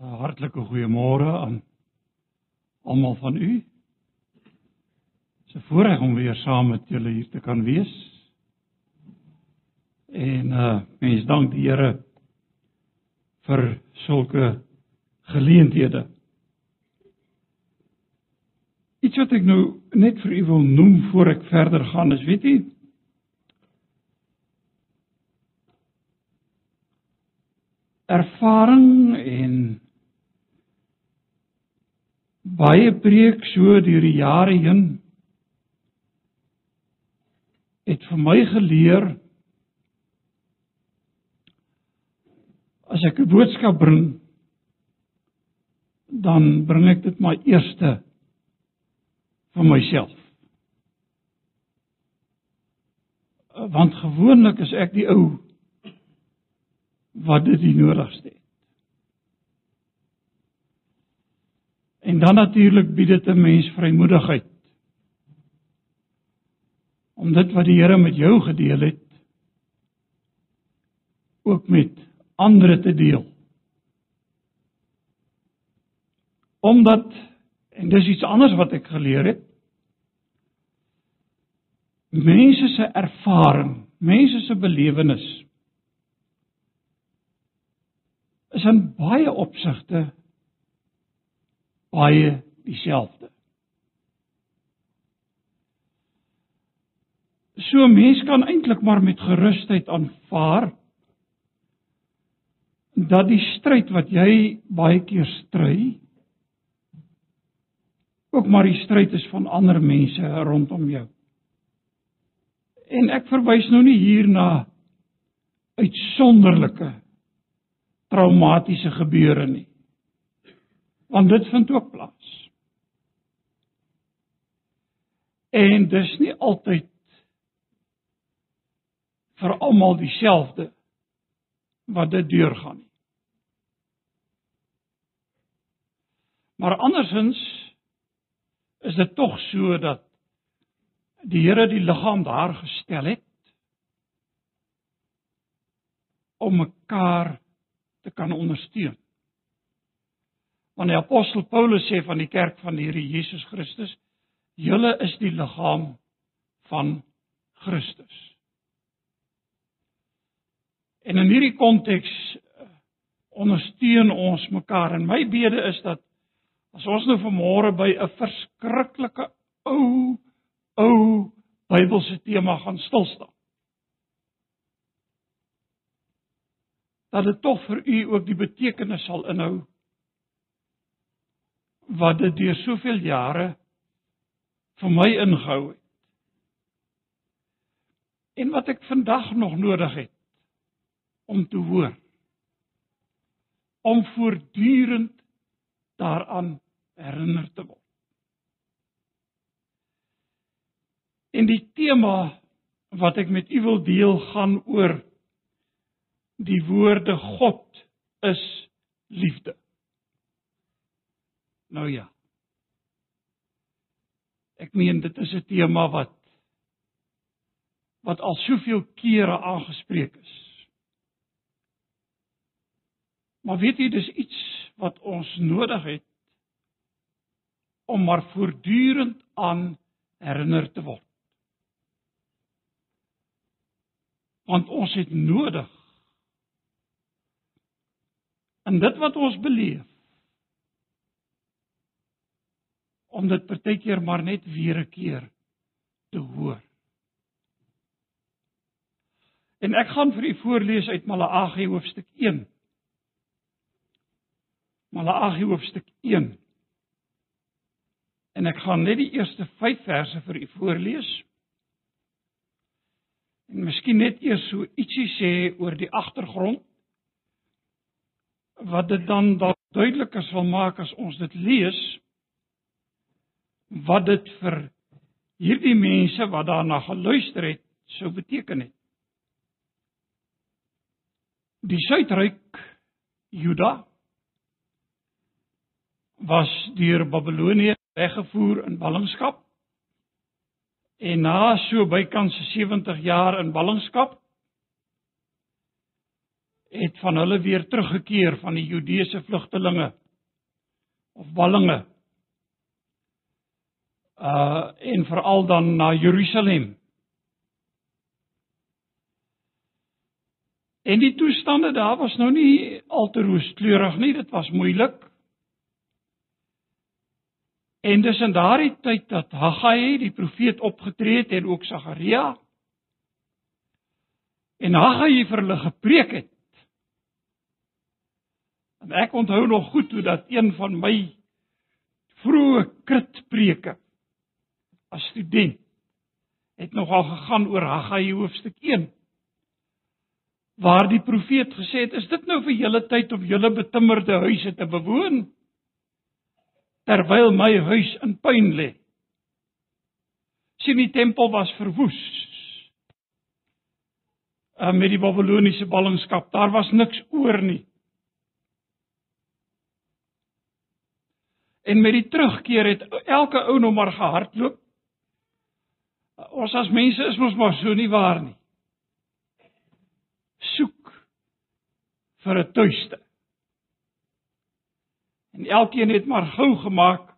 'n Hartlike goeiemôre aan almal van u. Dit is 'n voorreg om weer saam met julle hier te kan wees. En uh mens dank die Here vir sulke geleenthede. Iets wat ek nou net vir u wil noem voor ek verder gaan is, weet jy, ervaring en baie preek so deur die jare heen het vir my geleer as ek 'n boodskap bring dan bring ek dit maar eerste vir myself want gewoonlik is ek die ou wat dit die nodigste het. En dan natuurlik bied dit 'n mens vrymoedigheid om dit wat die Here met jou gedeel het ook met ander te deel. Omdat en dis iets anders wat ek geleer het. Mense se ervaring, mense se belewenis is in baie opsigte baie dieselfde. So mens kan eintlik maar met gerusheid aanvaar dat die stryd wat jy baie keer stry ook maar die stryd is van ander mense rondom jou. En ek verwys nou nie hier na uitsonderlike traumatiese gebeure nie. Want dit vind ook plaas. En dis nie altyd vir almal dieselfde wat dit deurgaan nie. Maar andersins is dit tog so dat die Here die liggaam daar gestel het om mekaar te kan ondersteun. Want die apostel Paulus sê van die kerk van die Here Jesus Christus, julle is die liggaam van Christus. En in hierdie konteks eh, ondersteun ons mekaar en my bede is dat as ons nou vanmôre by 'n verskriklike ou ou Bybelse tema gaan stil staan dat dit tog vir u ook die betekenis sal inhou wat dit deur soveel jare vir my ingehou het. En wat ek vandag nog nodig het om te hoor om voortdurend daaraan herinner te word. En die tema wat ek met u wil deel gaan oor die woorde God is liefde. Nou ja. Ek meen dit is 'n tema wat wat al soveel kere aangespreek is. Maar weet jy dis iets wat ons nodig het om maar voortdurend aan herinner te word. Want ons het nodig in dit wat ons beleef om dit partykeer maar net weer 'n keer te hoor. En ek gaan vir u voorlees uit Malagi hoofstuk 1. Malagi hoofstuk 1. En ek gaan net die eerste 5 verse vir u voorlees. En miskien net eers so ietsie sê oor die agtergrond wat dit dan dalk duideliker sal maak as ons dit lees wat dit vir hierdie mense wat daarna geluister het sou beteken het. Die suidryk Juda was deur Babelonie weggevoer in ballingskap en na so bykans 70 jaar in ballingskap het van hulle weer teruggekeer van die Judeese vlugtelinge of ballinge. Uh en veral dan na Jerusalem. En die toestande daar was nou nie al te rooskleurig nie, dit was moeilik. En dis in daardie tyd dat Haggai die profeet opgetree het en ook Sagaria en Haggai vir hulle gepreek het. En ek onthou nog goed hoe dat een van my vroeë kritpreke as student het nogal gegaan oor Haggai hoofstuk 1 waar die profeet gesê het is dit nou vir julle tyd om julle betimmerde huise te bewoon terwyl my huis in puin lê? Sien die tempel was verwoes uh, met die babiloniese ballingskap. Daar was niks oor nie. En met die terugkeer het elke ou nou maar gehardloop ons as mense is mos maar so nie waar nie soek vir 'n tuiste. En elkeen het maar gou gemaak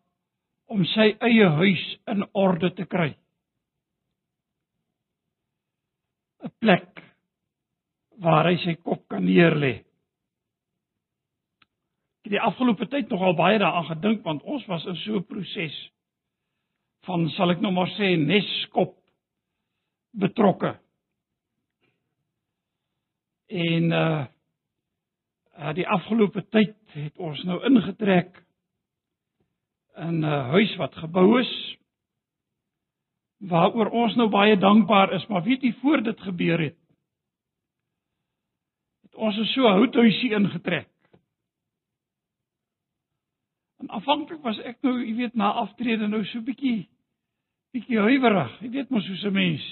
om sy eie huis in orde te kry. 'n plek waar hy sy kop kan neerlê. Ek het die afgelope tyd nogal baie daaraan gedink want ons was in so 'n proses van sal ek nou maar sê neskop betrokke. En uh die afgelope tyd het ons nou ingetrek in 'n uh, huis wat gebou is waaroor ons nou baie dankbaar is, maar weet jy voor dit gebeur het het ons so 'n houthuisie ingetrek. En afhanklik was ek nou, jy weet, na aftrede nou so bietjie bietjie huiwerig. Jy weet mos hoe se mens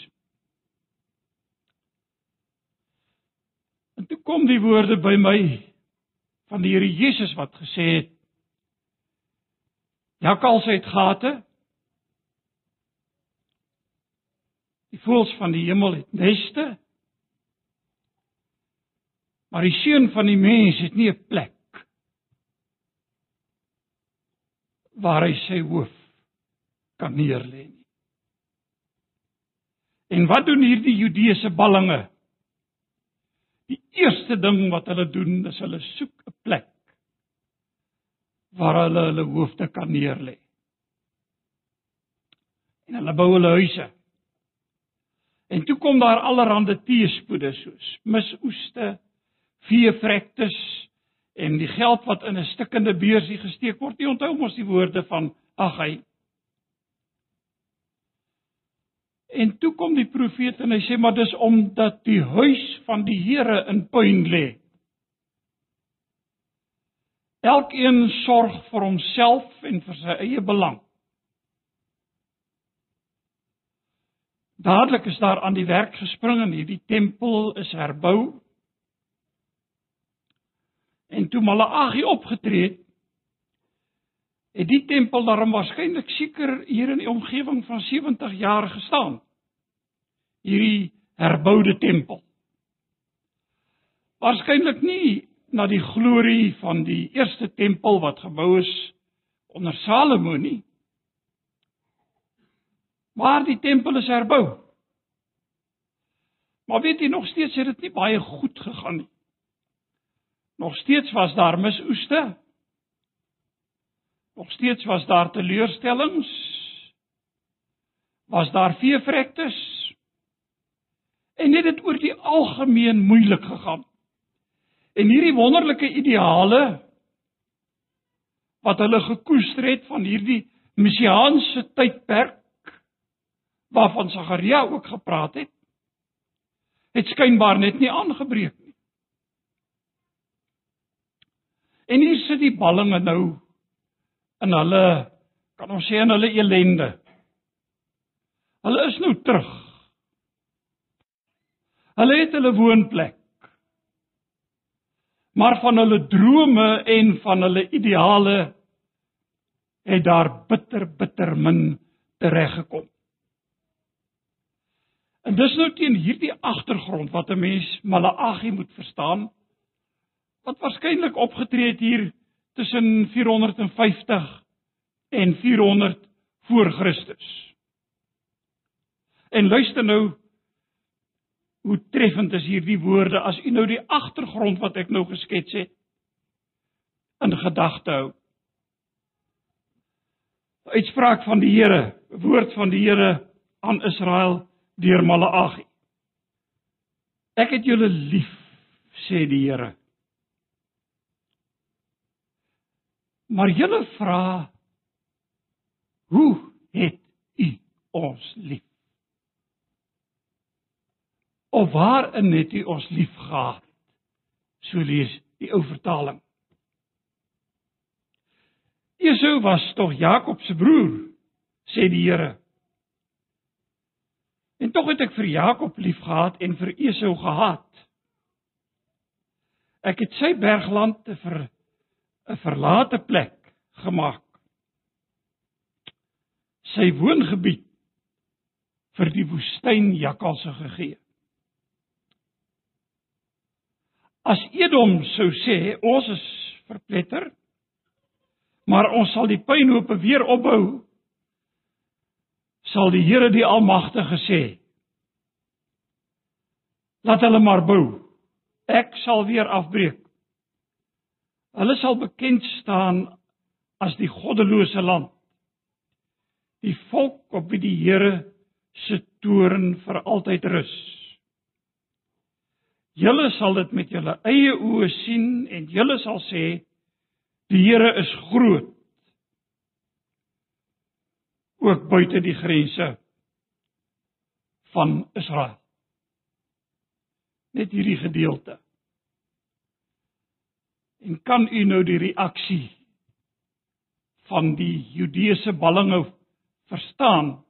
En toe kom die woorde by my van die Here Jesus wat gesê het: Jakkals het gate. Die voëls van die hemel het neste. Maar die seun van die mens het nie 'n plek waar hy sy hoof kan neerlê nie. En wat doen hierdie Judeese ballinge? Die eerste ding wat hulle doen is hulle soek 'n plek waar hulle hulle hoofde kan neerlê. En hulle bou hulle huise. En toe kom daar allerlei teëspoede soos misoeste, veevrektes en die geld wat in 'n stikkende beursie gesteek word. Jy onthou mos die woorde van Agai En toe kom die profeet en hy sê maar dis omdat die huis van die Here in puin lê. Elkeen sorg vir homself en vir sy eie belang. Dadelik is daar aan die werk gespring en hierdie tempel is herbou. En toe Malagi opgetree het, het die tempel daarom waarskynlik seker hier in die omgewing van 70 jaar gestaan hierdie herboude tempel. Waarskynlik nie na die glorie van die eerste tempel wat gebou is onder Salomo nie. Maar die tempel is herbou. Maar weet jy nog steeds het dit nie baie goed gegaan nie. Nog steeds was daar misoeste. Nog steeds was daar teleurstellings. Was daar veevrektes? En het dit oor die algemeen moeilik gegaan. En hierdie wonderlike ideale wat hulle gekoester het van hierdie messiaanse tydperk waarvan Sagaria ook gepraat het, het skynbaar net nie aangebreek nie. En hier sit die ballinge nou in hulle kan ons sê in hulle elende. Hulle is nou terug Hulle het hulle woonplek. Maar van hulle drome en van hulle ideale het daar bitter bitter min tereggekom. En dis nou teen hierdie agtergrond wat 'n mens Malagi moet verstaan wat waarskynlik opgetree het hier tussen 450 en 400 voor Christus. En luister nou hoe treffend is hierdie woorde as u nou die agtergrond wat ek nou geskets het in gedagte hou. Uitspraak van die Here, woord van die Here aan Israel deur Maleagi. Ek het julle lief, sê die Here. Maar julle vra hoe het u ons lief? Of waarin het u ons lief gehad? So lees die ou vertaling. Esau was tog Jakob se broer, sê die Here. En tog het ek vir Jakob liefgehad en vir Esau gehaat. Ek het sy bergland te vir 'n verlate plek gemaak. Sy woongebied vir die woestyn jakkalse gegee. As Edom sou sê ons is verpletter, maar ons sal die pynhope weer opbou, sal die Here die Almagtige sê: Laat hulle maar bou. Ek sal weer afbreek. Hulle sal bekend staan as die goddelose land. Die volk op wie die Here se toorn vir altyd rus. Julle sal dit met julle eie oë sien en julle sal sê die Here is groot. Ook buite die grense van Israel. Net hierdie gedeelte. En kan u nou die reaksie van die Judeese ballinge verstaan?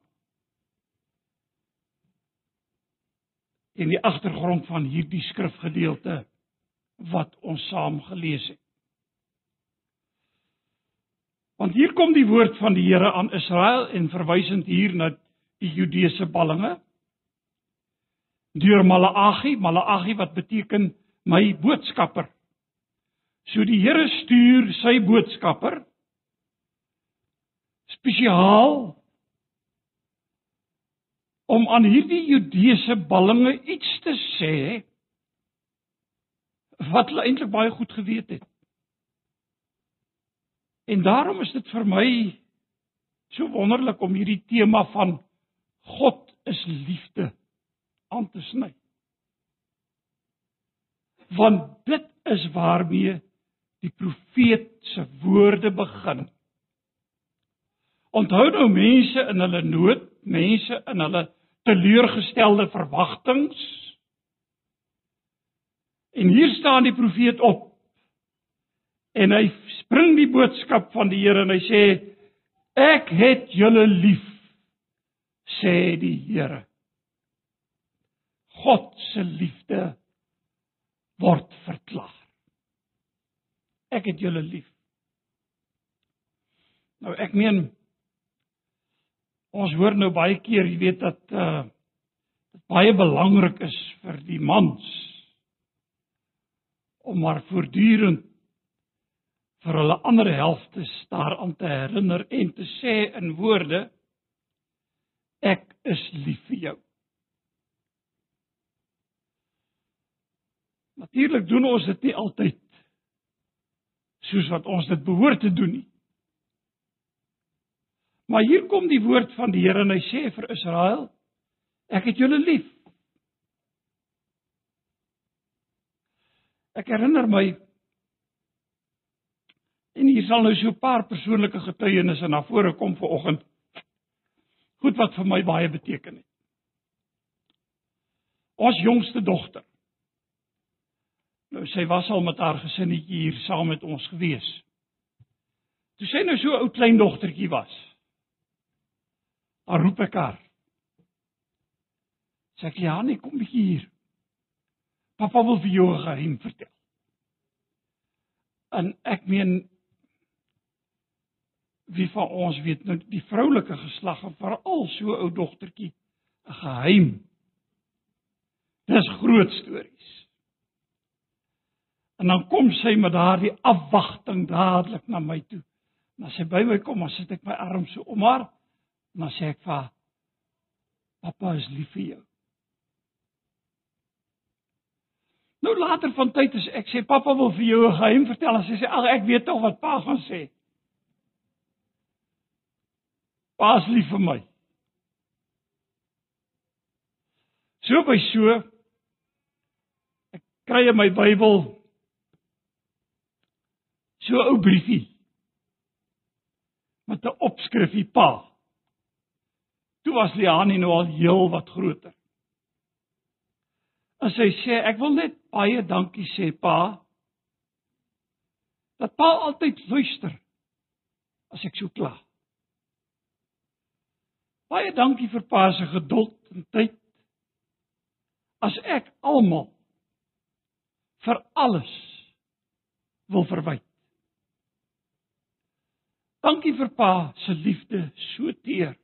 In die agtergrond van hierdie skrifgedeelte wat ons saam gelees het. Want hier kom die woord van die Here aan Israel en verwysend hier na die Judeese ballinge deur Maleagi, Maleagi wat beteken my boodskapper. So die Here stuur sy boodskapper spesiaal om aan hierdie Judeese ballinge iets te sê wat hulle eintlik baie goed geweet het. En daarom is dit vir my so wonderlik om hierdie tema van God is liefde aan te sny. Want dit is waarmee die profeet se woorde begin. Onthou nou mense in hulle nood, mense in hulle teleurgestelde verwagtinge. En hier staan die profeet op. En hy bring die boodskap van die Here en hy sê ek het julle lief sê die Here. God se liefde word verklaar. Ek het julle lief. Nou ek meen ons hoor nou baie keer jy weet dat uh dit baie belangrik is vir die mans om maar voortdurend vir hulle ander helfte daaraan te herinner en te sê in woorde ek is lief vir jou. Natuurlik doen ons dit nie altyd soos wat ons dit behoort te doen nie. Maar hier kom die woord van die Here en hy sê vir Israel ek het julle lief. Ek herinner my En hier sal nou so 'n paar persoonlike getuienisse na vore kom vanoggend. Goed wat vir my baie beteken het. Ons jongste dogter. Nou sy was al met haar gesinnetjie hier saam met ons gewees. Toe sy nou so 'n ou klein dogtertjie was. Dan roep ek haar. Sê ek ja, nee, kom hier. Papa wil vir jou 'n geheim vertel. En ek meen wie van ons weet nou die vroulike geslag en veral so ou dogtertjie 'n geheim. Dis groot stories. En dan kom sy met daardie afwagting dadelik na my toe. As sy by my kom, dan sit ek my arm so om haar en dan sê ek vir "Pappa is lief vir jou." Nou later van tyd as ek sê pappa wil vir jou 'n geheim vertel, as hy sê ag ek weet tog wat pa gaan sê. Pa is lief vir my. So by so ek kry in my Bybel so 'n ou briefie met 'n opskrifie pa. Toe was Liani nou al heel wat groter. En sy sê ek wil net baie dankie sê pa. Dat pa altyd luister as ek so kla. Baie dankie vir pa se geduld en tyd. As ek almal vir alles wil verwyd. Dankie vir pa se liefde so teer.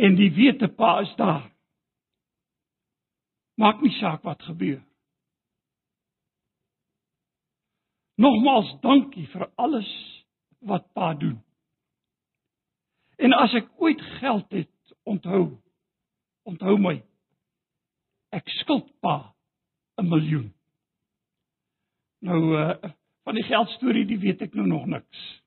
En die wete pa is daar. Maak nie saak wat gebeur. Nogmaals dankie vir alles wat pa doen. En as ek ooit geld het, onthou onthou my. Ek skuld pa 'n miljoen. Nou uh van die geldstorie, die weet ek nou nog niks.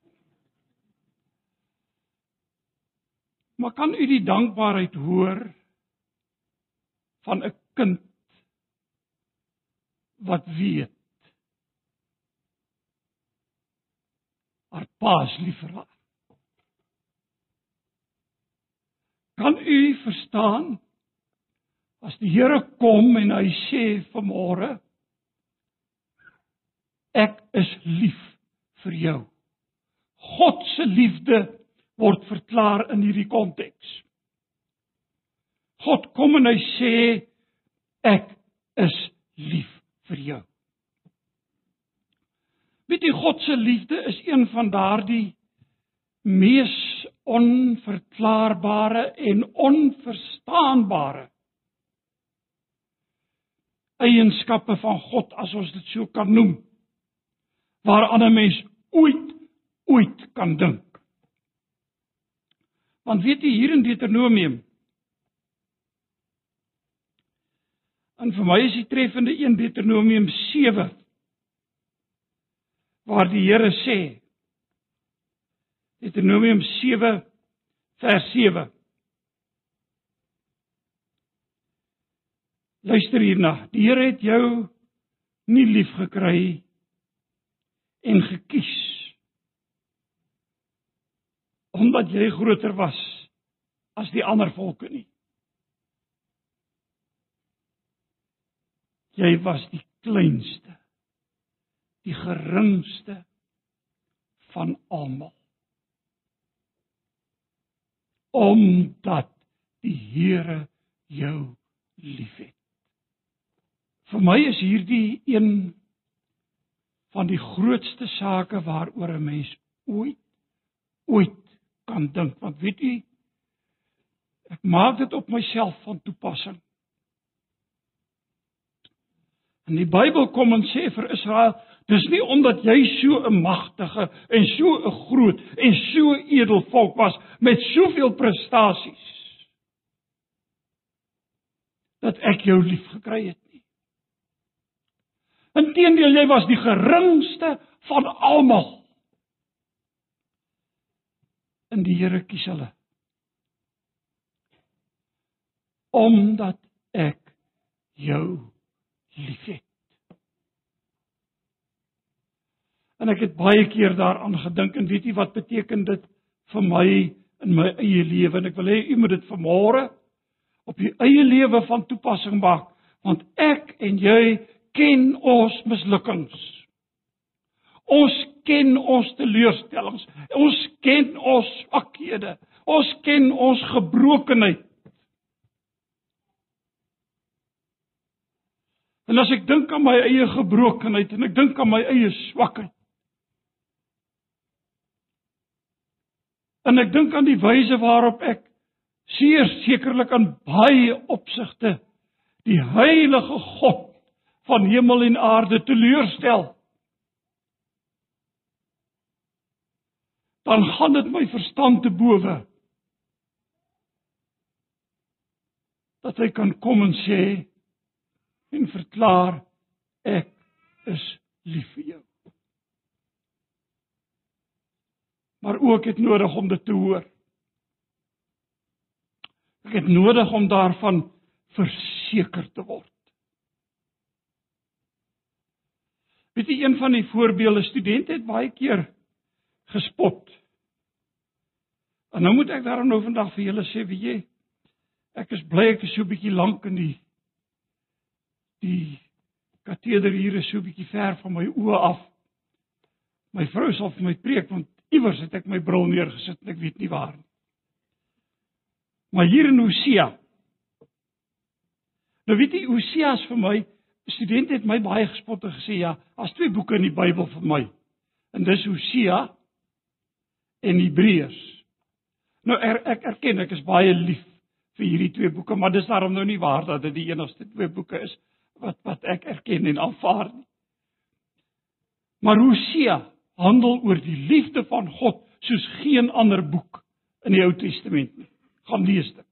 Maar kan u die dankbaarheid hoor van 'n kind wat weet haar pa is lief vir haar. Kan u verstaan as die Here kom en hy sê vanmôre ek is lief vir jou. God se liefde word verklaar in hierdie konteks. God kom en hy sê ek is lief vir jou. Weet jy God se liefde is een van daardie mees onverklaarbare en onverstaanbare eienskappe van God as ons dit so kan noem waaraan 'n mens ooit ooit kan dink. Want weet jy hier in Deuteronomium En vir my is die treffende een Deuteronomium 7 waar die Here sê Deuteronomium 7 vers 7 Luister hierna. Die Here het jou nie lief gekry en gekies omdat jy groter was as die ander volke nie. Jy was die kleinste, die geringste van almal. Omdat die Here jou liefhet. Vir my is hierdie een van die grootste sake waaroor 'n mens ooit ooit kan dink want weet u ek maak dit op myself van toepassing en die Bybel kom en sê vir Israel dis nie omdat jy so 'n magtige en so 'n groot en so edel volk was met soveel prestasies dat ek jou lief gekry het Inteendeel jy was die geringste van almal. In die Here kies hulle. Omdat ek jou liefhet. En ek het baie keer daaraan gedink en weet jy wat beteken dit vir my in my eie lewe en ek wil hê u moet dit vanmôre op u eie lewe van toepassing maak want ek en jy ken ons mislukkings. Ons ken ons teleurstellings. Ons ken ons swakhede. Ons ken ons gebrokenheid. En as ek dink aan my eie gebrokenheid en ek dink aan my eie swakheid. En ek dink aan die wyse waarop ek seer sekerlik aan baie opsigte die heilige God van hemel en aarde teleurstel, dan gaan dit my verstand te bowe. Dat hy kan kom en sê en verklaar ek is lief vir jou. Maar ook het nodig om dit te hoor. Ek het nodig om daarvan verseker te word. Weet jy een van die voorbeelde studente het baie keer gespot. En nou moet ek daarom nou vandag vir julle sê, weet jy, ek is bly ek is so 'n bietjie lank in die die kateder hier is so 'n bietjie ver van my oë af. My vrou sal vir my preek want iewers het ek my bril neergesit en ek weet nie waar nie. Maar hier in Hosea. Nou weet jy Hosea is vir my studente het my baie gespot en gesê ja, as twee boeke in die Bybel vir my. En dis Hosea en Hebreërs. Nou er, ek erken ek is baie lief vir hierdie twee boeke, maar dis daarom nou nie waar dat dit die enigste twee boeke is wat wat ek erken en aanvaar nie. Maar Hosea handel oor die liefde van God soos geen ander boek in die Ou Testament nie gaan lees dit.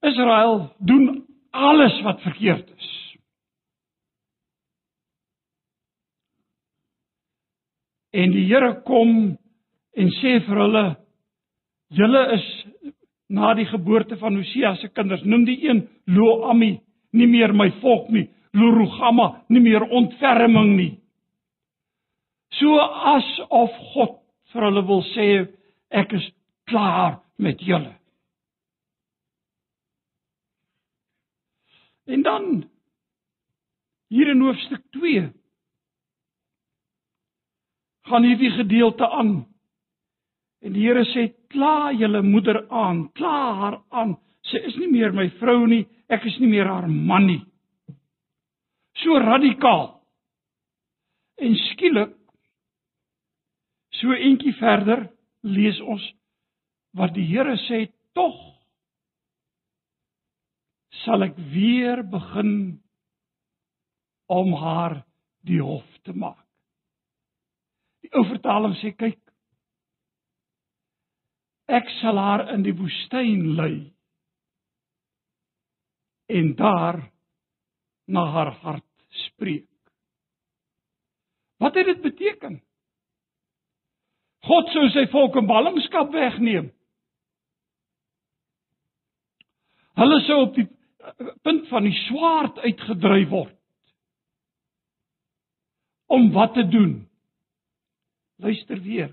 Israel doen alles wat verkeerd is. En die Here kom en sê vir hulle: "Julle is na die geboorte van Hosea se kinders, noem die een Lo-ammi, nie meer my volk nie, Lo-rugamma, nie meer ontferming nie." So asof God vir hulle wil sê ek is klaar met julle. En dan hier in hoofstuk 2 gaan hierdie gedeelte aan. En die Here sê: "Kla julle moeder aan, kla haar aan. Sy is nie meer my vrou nie, ek is nie meer haar man nie." So radikaal. En skielik so eentjie verder lees ons wat die Here sê tog sal ek weer begin om haar die hof te maak. Die ou vertaling sê kyk ek sal haar in die woestyn lei en daar na haar hart spreek. Wat het dit beteken? God sou sy volk in ballingskap wegneem. Hulle sou op die punt van die swaard uitgedryf word. Om wat te doen? Luister weer.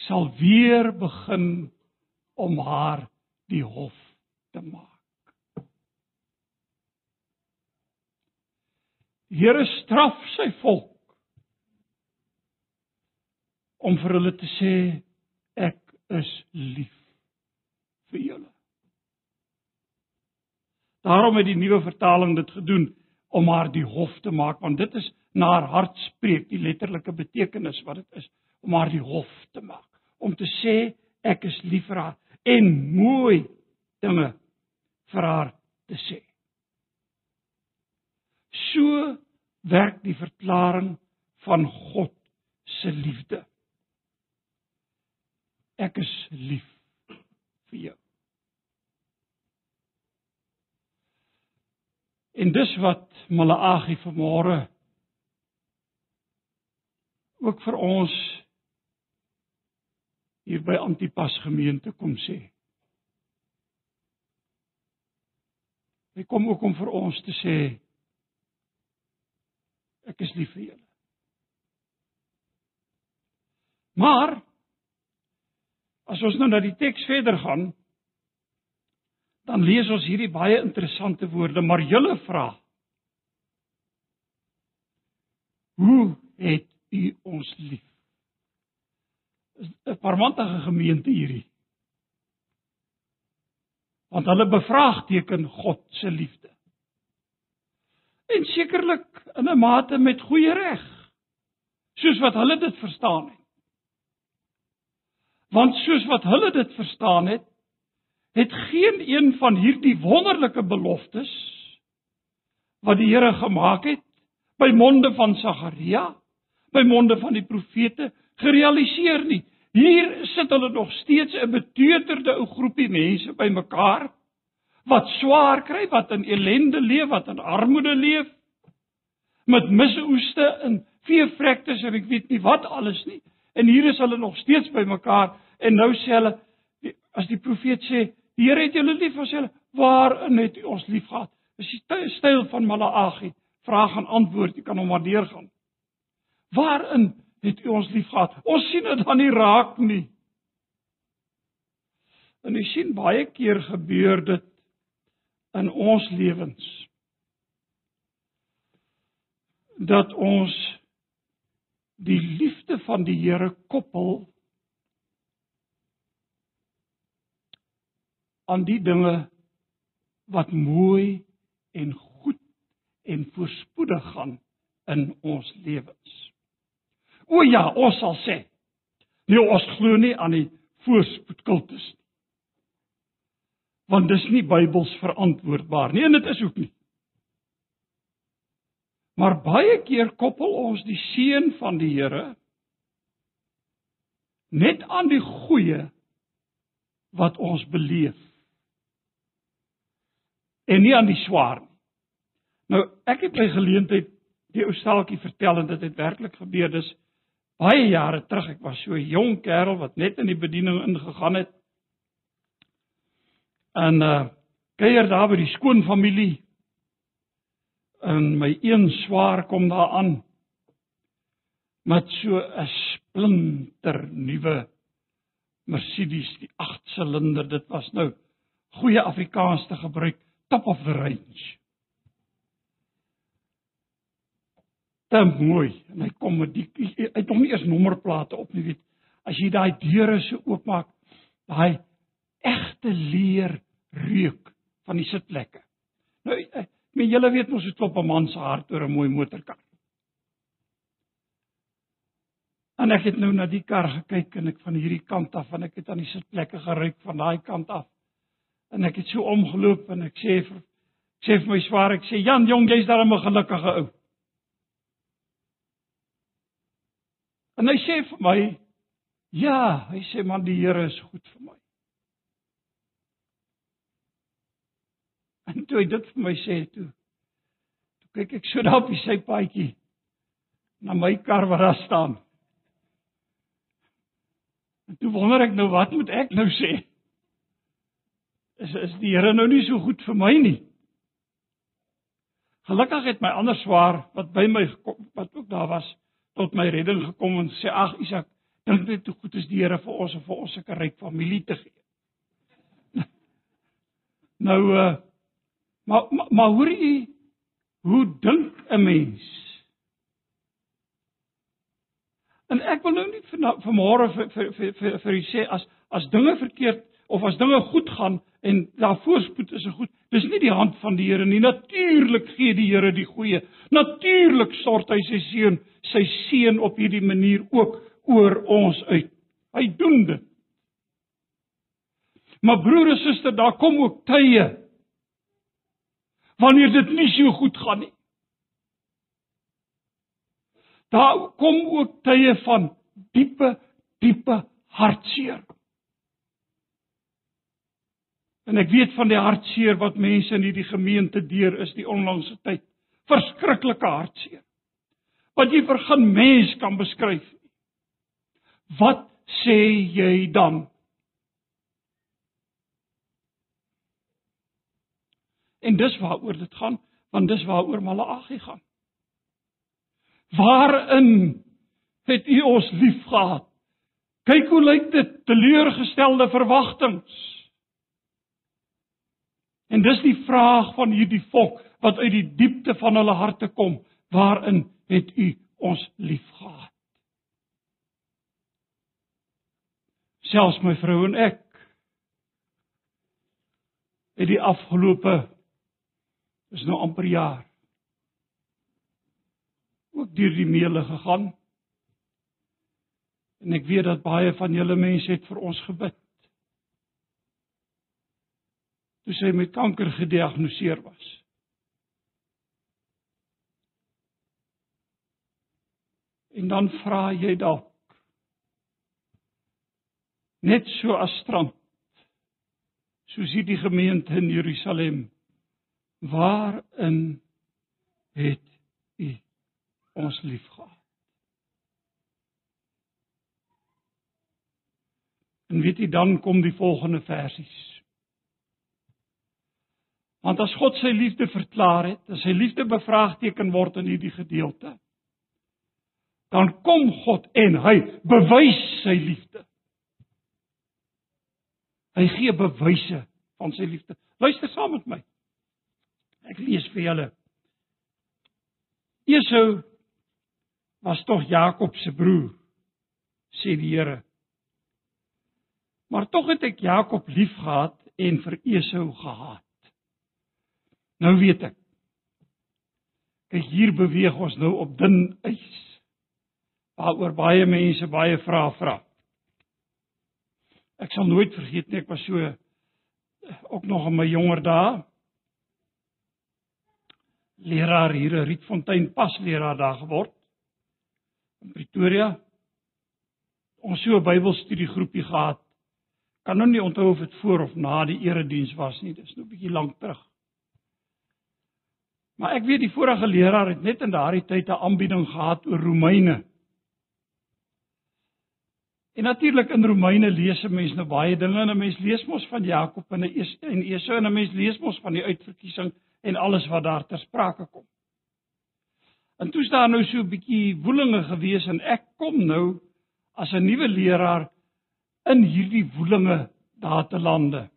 Ek sal weer begin om haar die hof te maak. Die Here straf sy volk om vir hulle te sê ek is lief vir julle. Daarom het die nuwe vertaling dit gedoen om haar die hof te maak want dit is na haar hart spreek die letterlike betekenis wat dit is om haar die hof te maak om te sê ek is lief vir haar en mooi dinge vir haar te sê. So werk die verklaring van God se liefde ek is lief vir jou. En dis wat Malagi vanmôre ook vir ons hier by Antipas gemeente kom sê. Hy kom ook om vir ons te sê ek is lief vir julle. Maar As ons nou na die teks verder gaan, dan lees ons hierdie baie interessante woorde, maar julle vra: Hoe het u ons lief? 'n Parmantige gemeente hierdie. Want hulle bevraagteken God se liefde. En sekerlik in 'n mate met goeie reg, soos wat hulle dit verstaan het. Want soos wat hulle dit verstaan het, het geen een van hierdie wonderlike beloftes wat die Here gemaak het by monde van Sagaria, by monde van die profete gerealiseer nie. Hier sit hulle nog steeds 'n beteuterde ou groepie mense bymekaar wat swaar kry, wat in ellende leef, wat in armoede leef, met misoeste en veevrektes en ek weet nie wat alles nie. En hier is hulle nog steeds bymekaar en nou sê hulle as die profeet sê, die Here het julle lief, as hulle waarin het u ons liefgehad? Dis die styl van Malagi. Vraag en antwoord, jy kan hom maar deurgaan. Waarin het u ons liefgehad? Ons sien dit dan nie raak nie. En jy sien baie keer gebeur dit in ons lewens dat ons die liefde van die Here koppel aan die dinge wat mooi en goed en voorspoedig gaan in ons lewens. O ja, ons sal sê, nee ons glo nie aan die voorspoedkultus nie. Want dis nie Bybels verantwoordbaar nie en dit is ook nie. Maar baie keer koppel ons die seën van die Here net aan die goeie wat ons beleef en nie aan die swaar nie. Nou, ek het by geleentheid die ou staaltjie vertel en dit het werklik gebeur. Dis baie jare terug. Ek was so 'n jong kerel wat net in die bediening ingegaan het. En uh kuier daar by die skoonfamilie. En my een swaar kom daar aan met so 'n splinter nuwe Mercedes, die 8-silinder. Dit was nou goeie Afrikaans te gebruik top of the range. Dit mooi en hy kom met die hy het nog nie eers nommerplate op nie weet. As jy daai deure so oopmaak, daai egte leer reuk van die sitplekke. Nou, ek meen julle weet mos hoe klop 'n man se hart oor 'n mooi motorkar. En ek het nou na die kar gekyk en ek van hierdie kant af en ek het aan die sitplekke geruik van daai kant af. En ek het so omgeloop en ek sê vir ek sê vir my swaar ek sê Jan jong jy's daar 'n gelukkige ou. En hy sê vir my ja, hy sê man die Here is goed vir my. En toe hy dit vir my sê toe toe kyk ek so daar op die sypaadjie na my kar wat daar staan. En toe wonder ek nou wat moet ek nou sê? is is die Here nou nie so goed vir my nie. Gelukkig het my ander swaar wat by my wat ook daar was tot my redding gekom en sê ag Isak, dink net hoe goed is die Here vir ons en vir ons sulke ryk familie te gee. nou uh maar maar, maar hoor u hoe dink 'n mens? En ek wil nou nie vanmôre vir vir vir vir, vir u sê as as dinge verkeerd of as dinge goed gaan en daar voorspoed is 'n goed. Dis nie die hand van die Here nie. Natuurlik gee die Here die goeie. Natuurlik stort hy sy seën, sy seën op hierdie manier ook oor ons uit. Hy doen dit. Maar broer en suster, daar kom ook tye wanneer dit nie so goed gaan nie. Daar kom ook tye van diepe, diepe hartseer. En ek weet van die hartseer wat mense in hierdie gemeente deur is die onlangse tyd. Verskriklike hartseer. Wat jy vir geen mens kan beskryf nie. Wat sê jy dan? En dis waaroor dit gaan, want dis waaroor Malagi gaan. Waarin het U ons liefgehad? Kyk hoe lyk dit teleurgestelde verwagtinge. En dis die vraag van hierdie volk wat uit die diepte van hulle harte kom, waarin het u ons liefgehad? Selfs my vrou en ek het die afgelope is nou amper jaar ook deur die meele gegaan. En ek weet dat baie van julle mense het vir ons gebid. Toe sy met kanker gediagnoseer was. En dan vra jy dalk net so as strand soos hierdie gemeente in Jerusalem waarin het u ons liefgehad En weet jy dan kom die volgende versies. Want as God sy liefde verklaar het, as sy liefde bevraagteken word in hierdie gedeelte, dan kom God en hy bewys sy liefde. Hy gee bewyse van sy liefde. Luister saam met my. Ek lees vir julle. Esau was tog Jakob se broer, sê die Here. Maar tog het ek Jakob liefgehad en vir Esau gehaat. Nou weet ek. Kyk hier beweeg ons nou op dun ys. Waaroor baie mense baie vrae vra. Ek sal nooit vergeet nie, ek was so ook nog in my jonger dae. Leraar hier in Rietfontein pas leraar daar geword in Pretoria. Ons so 'n Bybelstudiegroepie gehad kan nou nie onthou of dit voor of na die erediens was nie. Dis nou 'n bietjie lank terug. Maar ek weet die vorige leraar het net in daardie tyd 'n aanbieding gehad oor Romeine. En natuurlik in Romeine lees 'n mens nou baie dinge en 'n mens lees mos van Jakob en en Esau en 'n mens lees mos van die uitverkiesing en alles wat daar ter sprake kom. En toe staan nou so 'n bietjie woelinge gewees en ek kom nou as 'n nuwe leraar in hierdie woelinge daar te lande.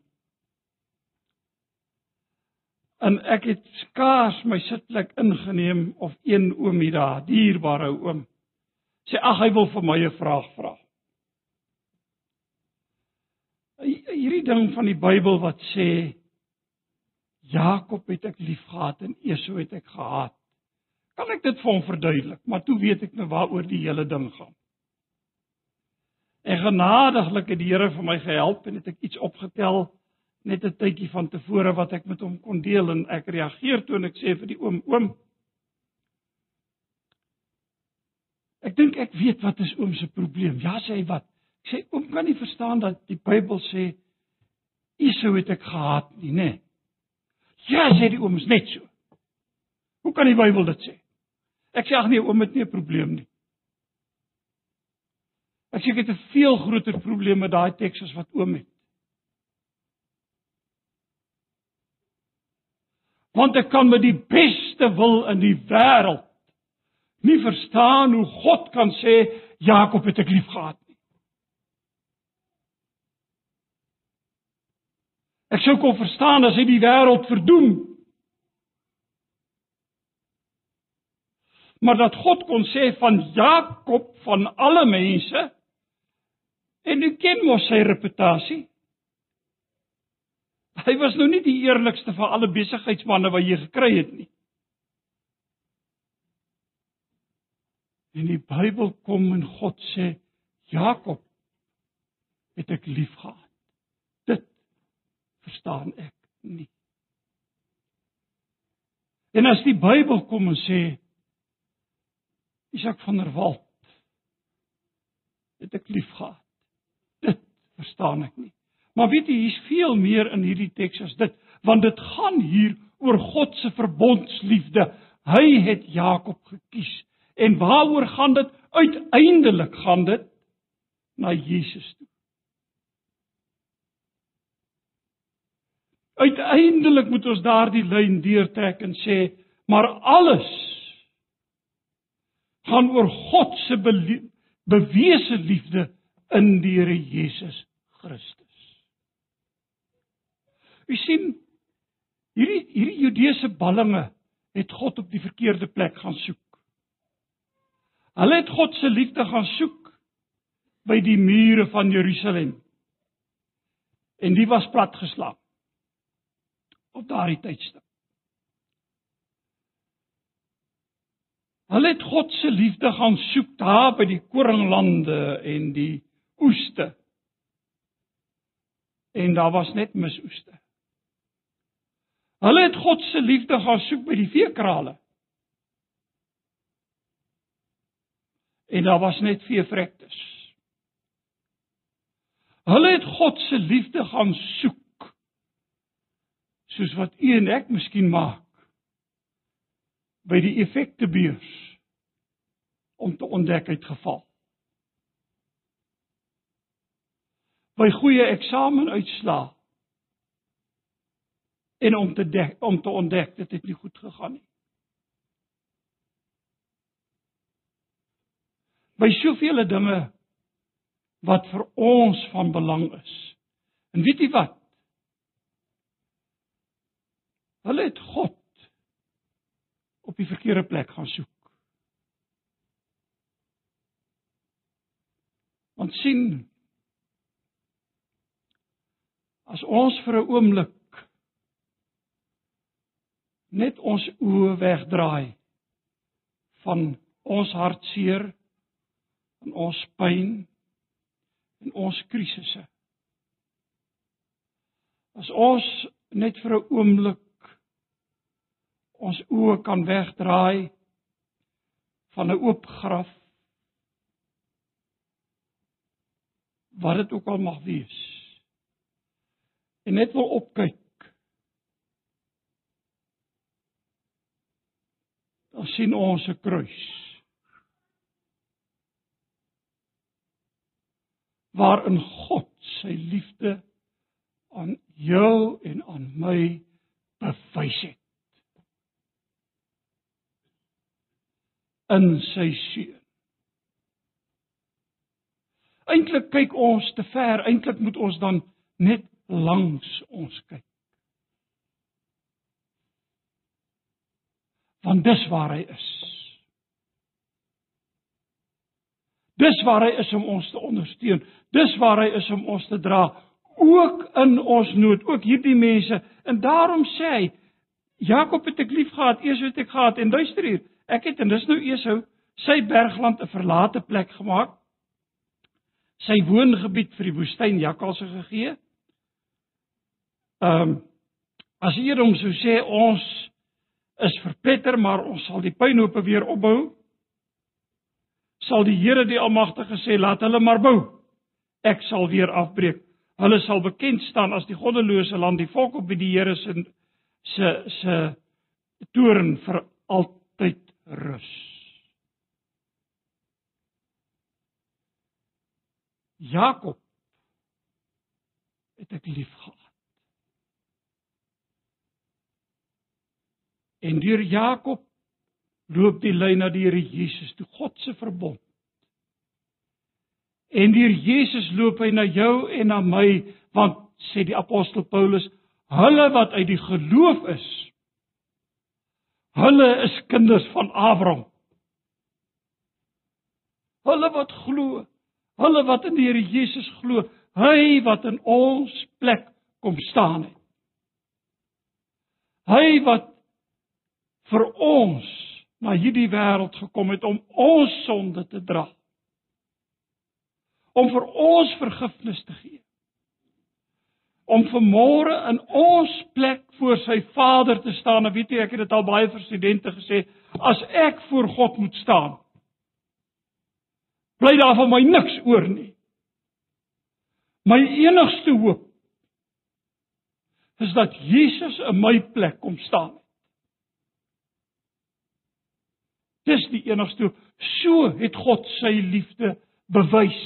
En ek het skaars my sitplek ingeneem of een oomie daar, dierbare oom, sê ag hy wil vir my 'n vraag vra. Hierdie ding van die Bybel wat sê Jakob het ek liefgehad en Esau het ek gehaat. Kan ek dit vir hom verduidelik? Maar toe weet ek nou waaroor die hele ding gaan. En genadiglik het die Here vir my gehelp en het ek iets opgetel net 'n tydjie van tevore wat ek met hom kon deel en ek reageer toe en ek sê vir die oom oom Ek dink ek weet wat is oom se probleem. Ja sê hy wat? Ek sê oom kan nie verstaan dat die Bybel sê Esau het ek gehaat nie, nê? Nee. Ja sê die oom is net so. Hoe kan die Bybel dit sê? Ek sê ag nee oom het nie 'n probleem nie. Ek sê ek het 'n veel groter probleem met daai teks as wat oom het. Want ek kan met die beste wil in die wêreld nie verstaan hoe God kan sê Jakob het ek liefgehad nie. Ek sou kon verstaan as hy die wêreld verdoem. Maar dat God kon sê van Jakob van alle mense En u ken mos sy reputasie. Hy was nou nie die eerlikste van alle besigheidsmande wat jy gekry het nie. En die Bybel kom en God sê Jakob het ek liefgehad. Dit verstaan ek nie. En as die Bybel kom en sê Isak van der Walt het ek liefgehad verstaan ek nie. Maar weet jy, hier's veel meer in hierdie teks as dit, want dit gaan hier oor God se verbondsliefde. Hy het Jakob gekies. En waaroor gaan dit? Uiteindelik gaan dit na Jesus toe. Uiteindelik moet ons daardie lyn deurtrek en sê, maar alles gaan oor God se bewese liefde in die Here Jesus Christus. U sien hierdie hierdie Judeese ballinge het God op die verkeerde plek gaan soek. Hulle het God se liefde gaan soek by die mure van Jerusalem. En die was platgeslaan op daardie tydstip. Hulle het God se liefde gaan soek daar by die koringlande en die oeste. En daar was net misoeste. Hulle het God se liefde gaan soek by die veekrale. En daar was net veevrektes. Hulle het God se liefde gaan soek. Soos wat u en ek miskien maak by die effektebeurs om te ontdek het geval. By goeie eksamenuitslae en om te dek, om te ontdek dit het nie goed gegaan nie. By soveel dinge wat vir ons van belang is. En weet jy wat? Hulle het God op die verkeerde plek gaan soek. Want sien as ons vir 'n oomblik net ons oë wegdraai van ons hartseer en ons pyn en ons krisisse. As ons net vir 'n oomblik ons oë kan wegdraai van 'n oop graf wat dit ook al mag wees en net wil opkyk dan sien ons 'n kruis waarin God sy liefde aan jou en aan my bewys het in sy seun. Eintlik kyk ons te ver, eintlik moet ons dan net langs ons kyk. Want dis waar hy is. Dis waar hy is om ons te ondersteun. Dis waar hy is om ons te dra ook in ons nood, ook hierdie mense. En daarom sê hy Jakob het ek lief gehad, Esau het ek gehaat en luister hier, Ek het en dis nou Esau sy bergland 'n verlate plek gemaak. Sy woongebied vir die woestyn jakkalse gegee. Ehm um, as hier hom sou sê ons is verpletter, maar ons sal die pynhope weer opbou. Sal die Here die Almagtige sê laat hulle maar bou. Ek sal weer afbreek. Hulle sal bekend staan as die goddelose land, die volk op wie die Here se se se toorn vir altyd rus. Jakob het ek lief gehad. En deur Jakob loop die lyn na die Here Jesus, toe God se verbond. En deur Jesus loop hy na jou en na my, want sê die apostel Paulus, hulle wat uit die geloof is, Hulle is kinders van Abraham. Hulle wat glo, hulle wat in die Here Jesus glo, hy wat in ons plek kom staan het. Hy wat vir ons na hierdie wêreld gekom het om ons sonde te dra. Om vir ons vergifnis te gee om vanmôre in ons plek voor sy Vader te staan. En weet jy, ek het dit al baie vir studente gesê, as ek voor God moet staan, bly daar vir my niks oor nie. My enigste hoop is dat Jesus in my plek kom staan. Dis die enigste so het God sy liefde bewys.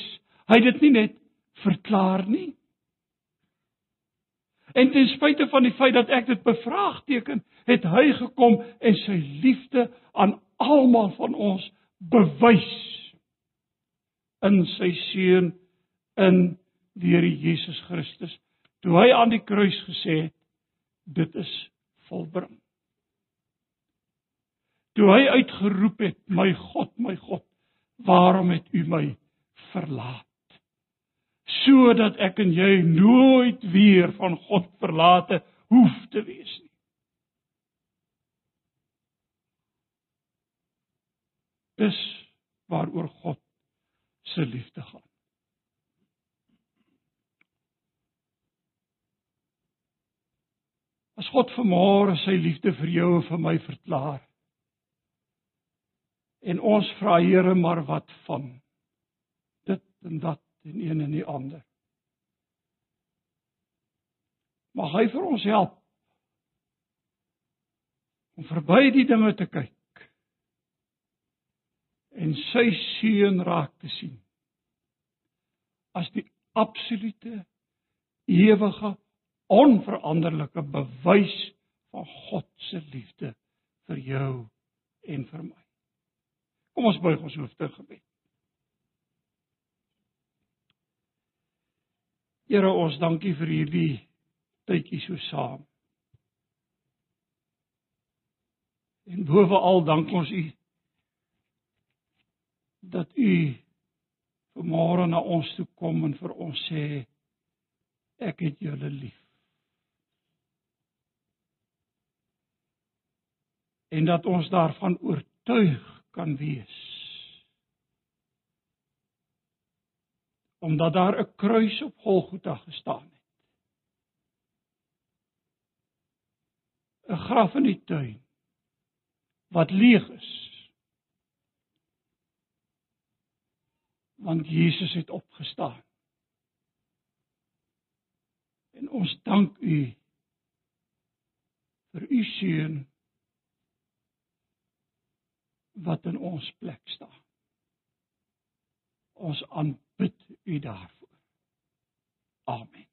Hy het dit nie net verklaar nie. En ten spyte van die feit dat ek dit bevraagteken, het hy gekom en sy liefde aan almal van ons bewys in sy seun in die Here Jesus Christus. Toe hy aan die kruis gesê het, dit is volbring. Toe hy uitgeroep het, my God, my God, waarom het U my verlaat? sodat ek en jy nooit weer van God verlate hoef te wees nie. Dis waaroor God se liefde gaan. As God vanmôre sy liefde vir jou en vir my verklaar. En ons vra Here maar wat van dit en dat en een en die ander. Mag hy vir ons help om verby die dinge te kyk en sy seën raak te sien as die absolute ewige onveranderlike bewys van God se liefde vir jou en vir my. Kom ons buig ons hoofde gebed. Here ons dankie vir hierdie tydjie so saam. En bovenal dank ons U dat U vanmôre na ons toe kom en vir ons sê ek het julle lief. En dat ons daarvan oortuig kan wees. Omdat daar 'n kruis op Golgotha gestaan het. 'n Graf in die tuin wat leeg is. Want Jesus het opgestaan. En ons dank U vir U seun wat in ons plek staan. Ons aanbid U daarvoor. Amen.